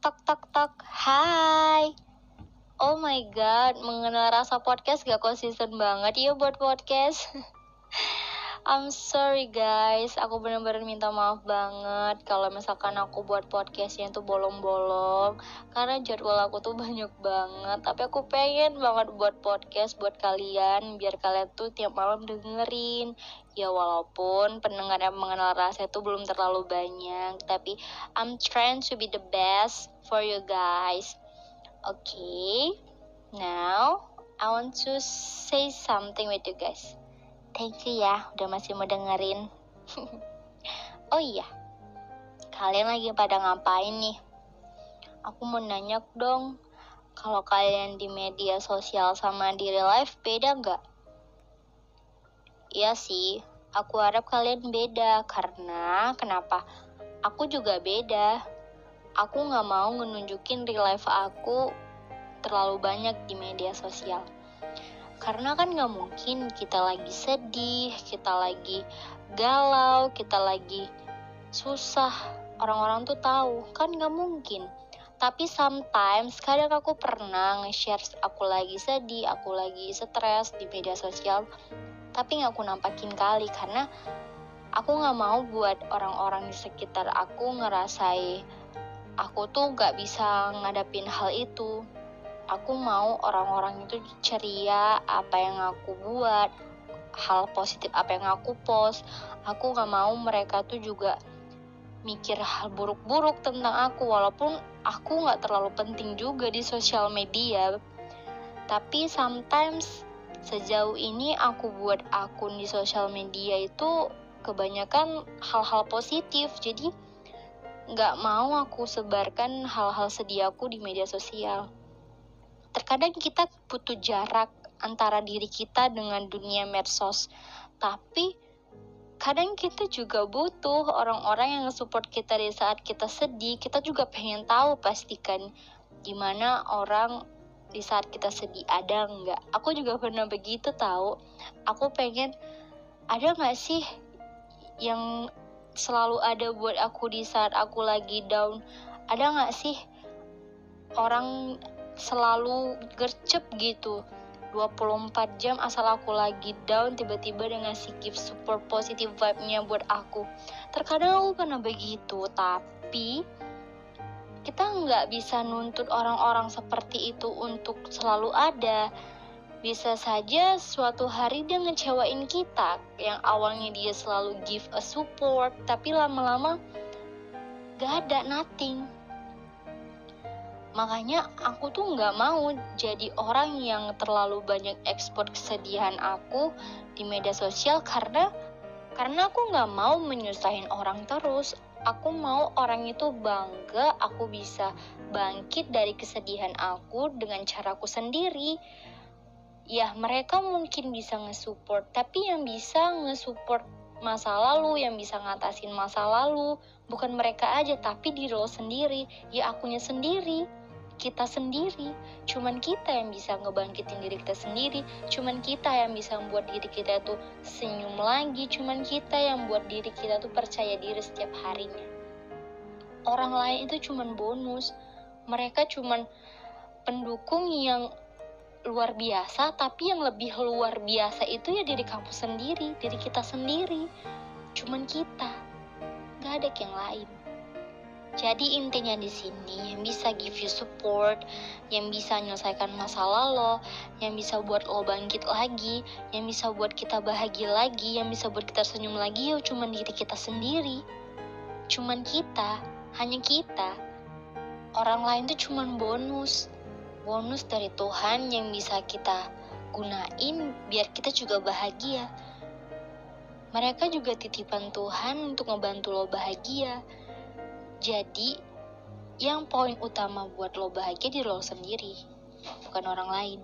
tok tok tok. Hai. Oh my god, mengenal rasa podcast gak konsisten banget ya buat podcast. I'm sorry guys, aku benar-benar minta maaf banget kalau misalkan aku buat podcastnya itu bolong-bolong karena jadwal aku tuh banyak banget. Tapi aku pengen banget buat podcast buat kalian biar kalian tuh tiap malam dengerin. Ya walaupun pendengar yang mengenal rasa itu belum terlalu banyak, tapi I'm trying to be the best for you guys. Okay, now I want to say something with you guys. Thank you ya udah masih mau dengerin. oh iya, kalian lagi pada ngapain nih? Aku mau nanya dong, kalau kalian di media sosial sama di real life beda nggak? Iya sih, aku harap kalian beda karena kenapa? Aku juga beda. Aku nggak mau ngenunjukin real life aku terlalu banyak di media sosial karena kan nggak mungkin kita lagi sedih, kita lagi galau, kita lagi susah. Orang-orang tuh tahu, kan nggak mungkin. Tapi sometimes kadang aku pernah nge-share aku lagi sedih, aku lagi stres di media sosial. Tapi nggak aku nampakin kali karena aku nggak mau buat orang-orang di sekitar aku ngerasai aku tuh nggak bisa ngadapin hal itu aku mau orang-orang itu ceria apa yang aku buat hal positif apa yang aku post. Aku gak mau mereka tuh juga mikir hal buruk-buruk tentang aku walaupun aku gak terlalu penting juga di sosial media. Tapi sometimes sejauh ini aku buat akun di sosial media itu kebanyakan hal-hal positif. Jadi nggak mau aku sebarkan hal-hal sedih aku di media sosial terkadang kita butuh jarak antara diri kita dengan dunia medsos. Tapi kadang kita juga butuh orang-orang yang support kita di saat kita sedih. Kita juga pengen tahu pastikan gimana orang di saat kita sedih ada nggak. Aku juga pernah begitu tahu. Aku pengen ada nggak sih yang selalu ada buat aku di saat aku lagi down? Ada nggak sih orang selalu gercep gitu. 24 jam asal aku lagi down tiba-tiba dengan si gift super positif vibe-nya buat aku. Terkadang aku pernah begitu tapi kita nggak bisa nuntut orang-orang seperti itu untuk selalu ada. Bisa saja suatu hari dia ngecewain kita yang awalnya dia selalu give a support tapi lama-lama gak ada nothing makanya aku tuh nggak mau jadi orang yang terlalu banyak ekspor kesedihan aku di media sosial karena karena aku nggak mau menyusahin orang terus. Aku mau orang itu bangga aku bisa bangkit dari kesedihan aku dengan caraku sendiri. Ya mereka mungkin bisa nge-support tapi yang bisa nge-support masa lalu yang bisa ngatasin masa lalu bukan mereka aja tapi diri lo sendiri ya akunya sendiri kita sendiri. Cuman kita yang bisa ngebangkitin diri kita sendiri. Cuman kita yang bisa membuat diri kita tuh senyum lagi. Cuman kita yang buat diri kita tuh percaya diri setiap harinya. Orang lain itu cuman bonus. Mereka cuman pendukung yang luar biasa, tapi yang lebih luar biasa itu ya diri kamu sendiri, diri kita sendiri. Cuman kita, gak ada yang lain. Jadi intinya di sini yang bisa give you support, yang bisa menyelesaikan masalah lo, yang bisa buat lo bangkit lagi, yang bisa buat kita bahagia lagi, yang bisa buat kita senyum lagi, ya cuma diri kita sendiri. Cuman kita, hanya kita. Orang lain tuh cuma bonus. Bonus dari Tuhan yang bisa kita gunain biar kita juga bahagia. Mereka juga titipan Tuhan untuk ngebantu lo bahagia jadi, yang poin utama buat lo bahagia di lo sendiri, bukan orang lain.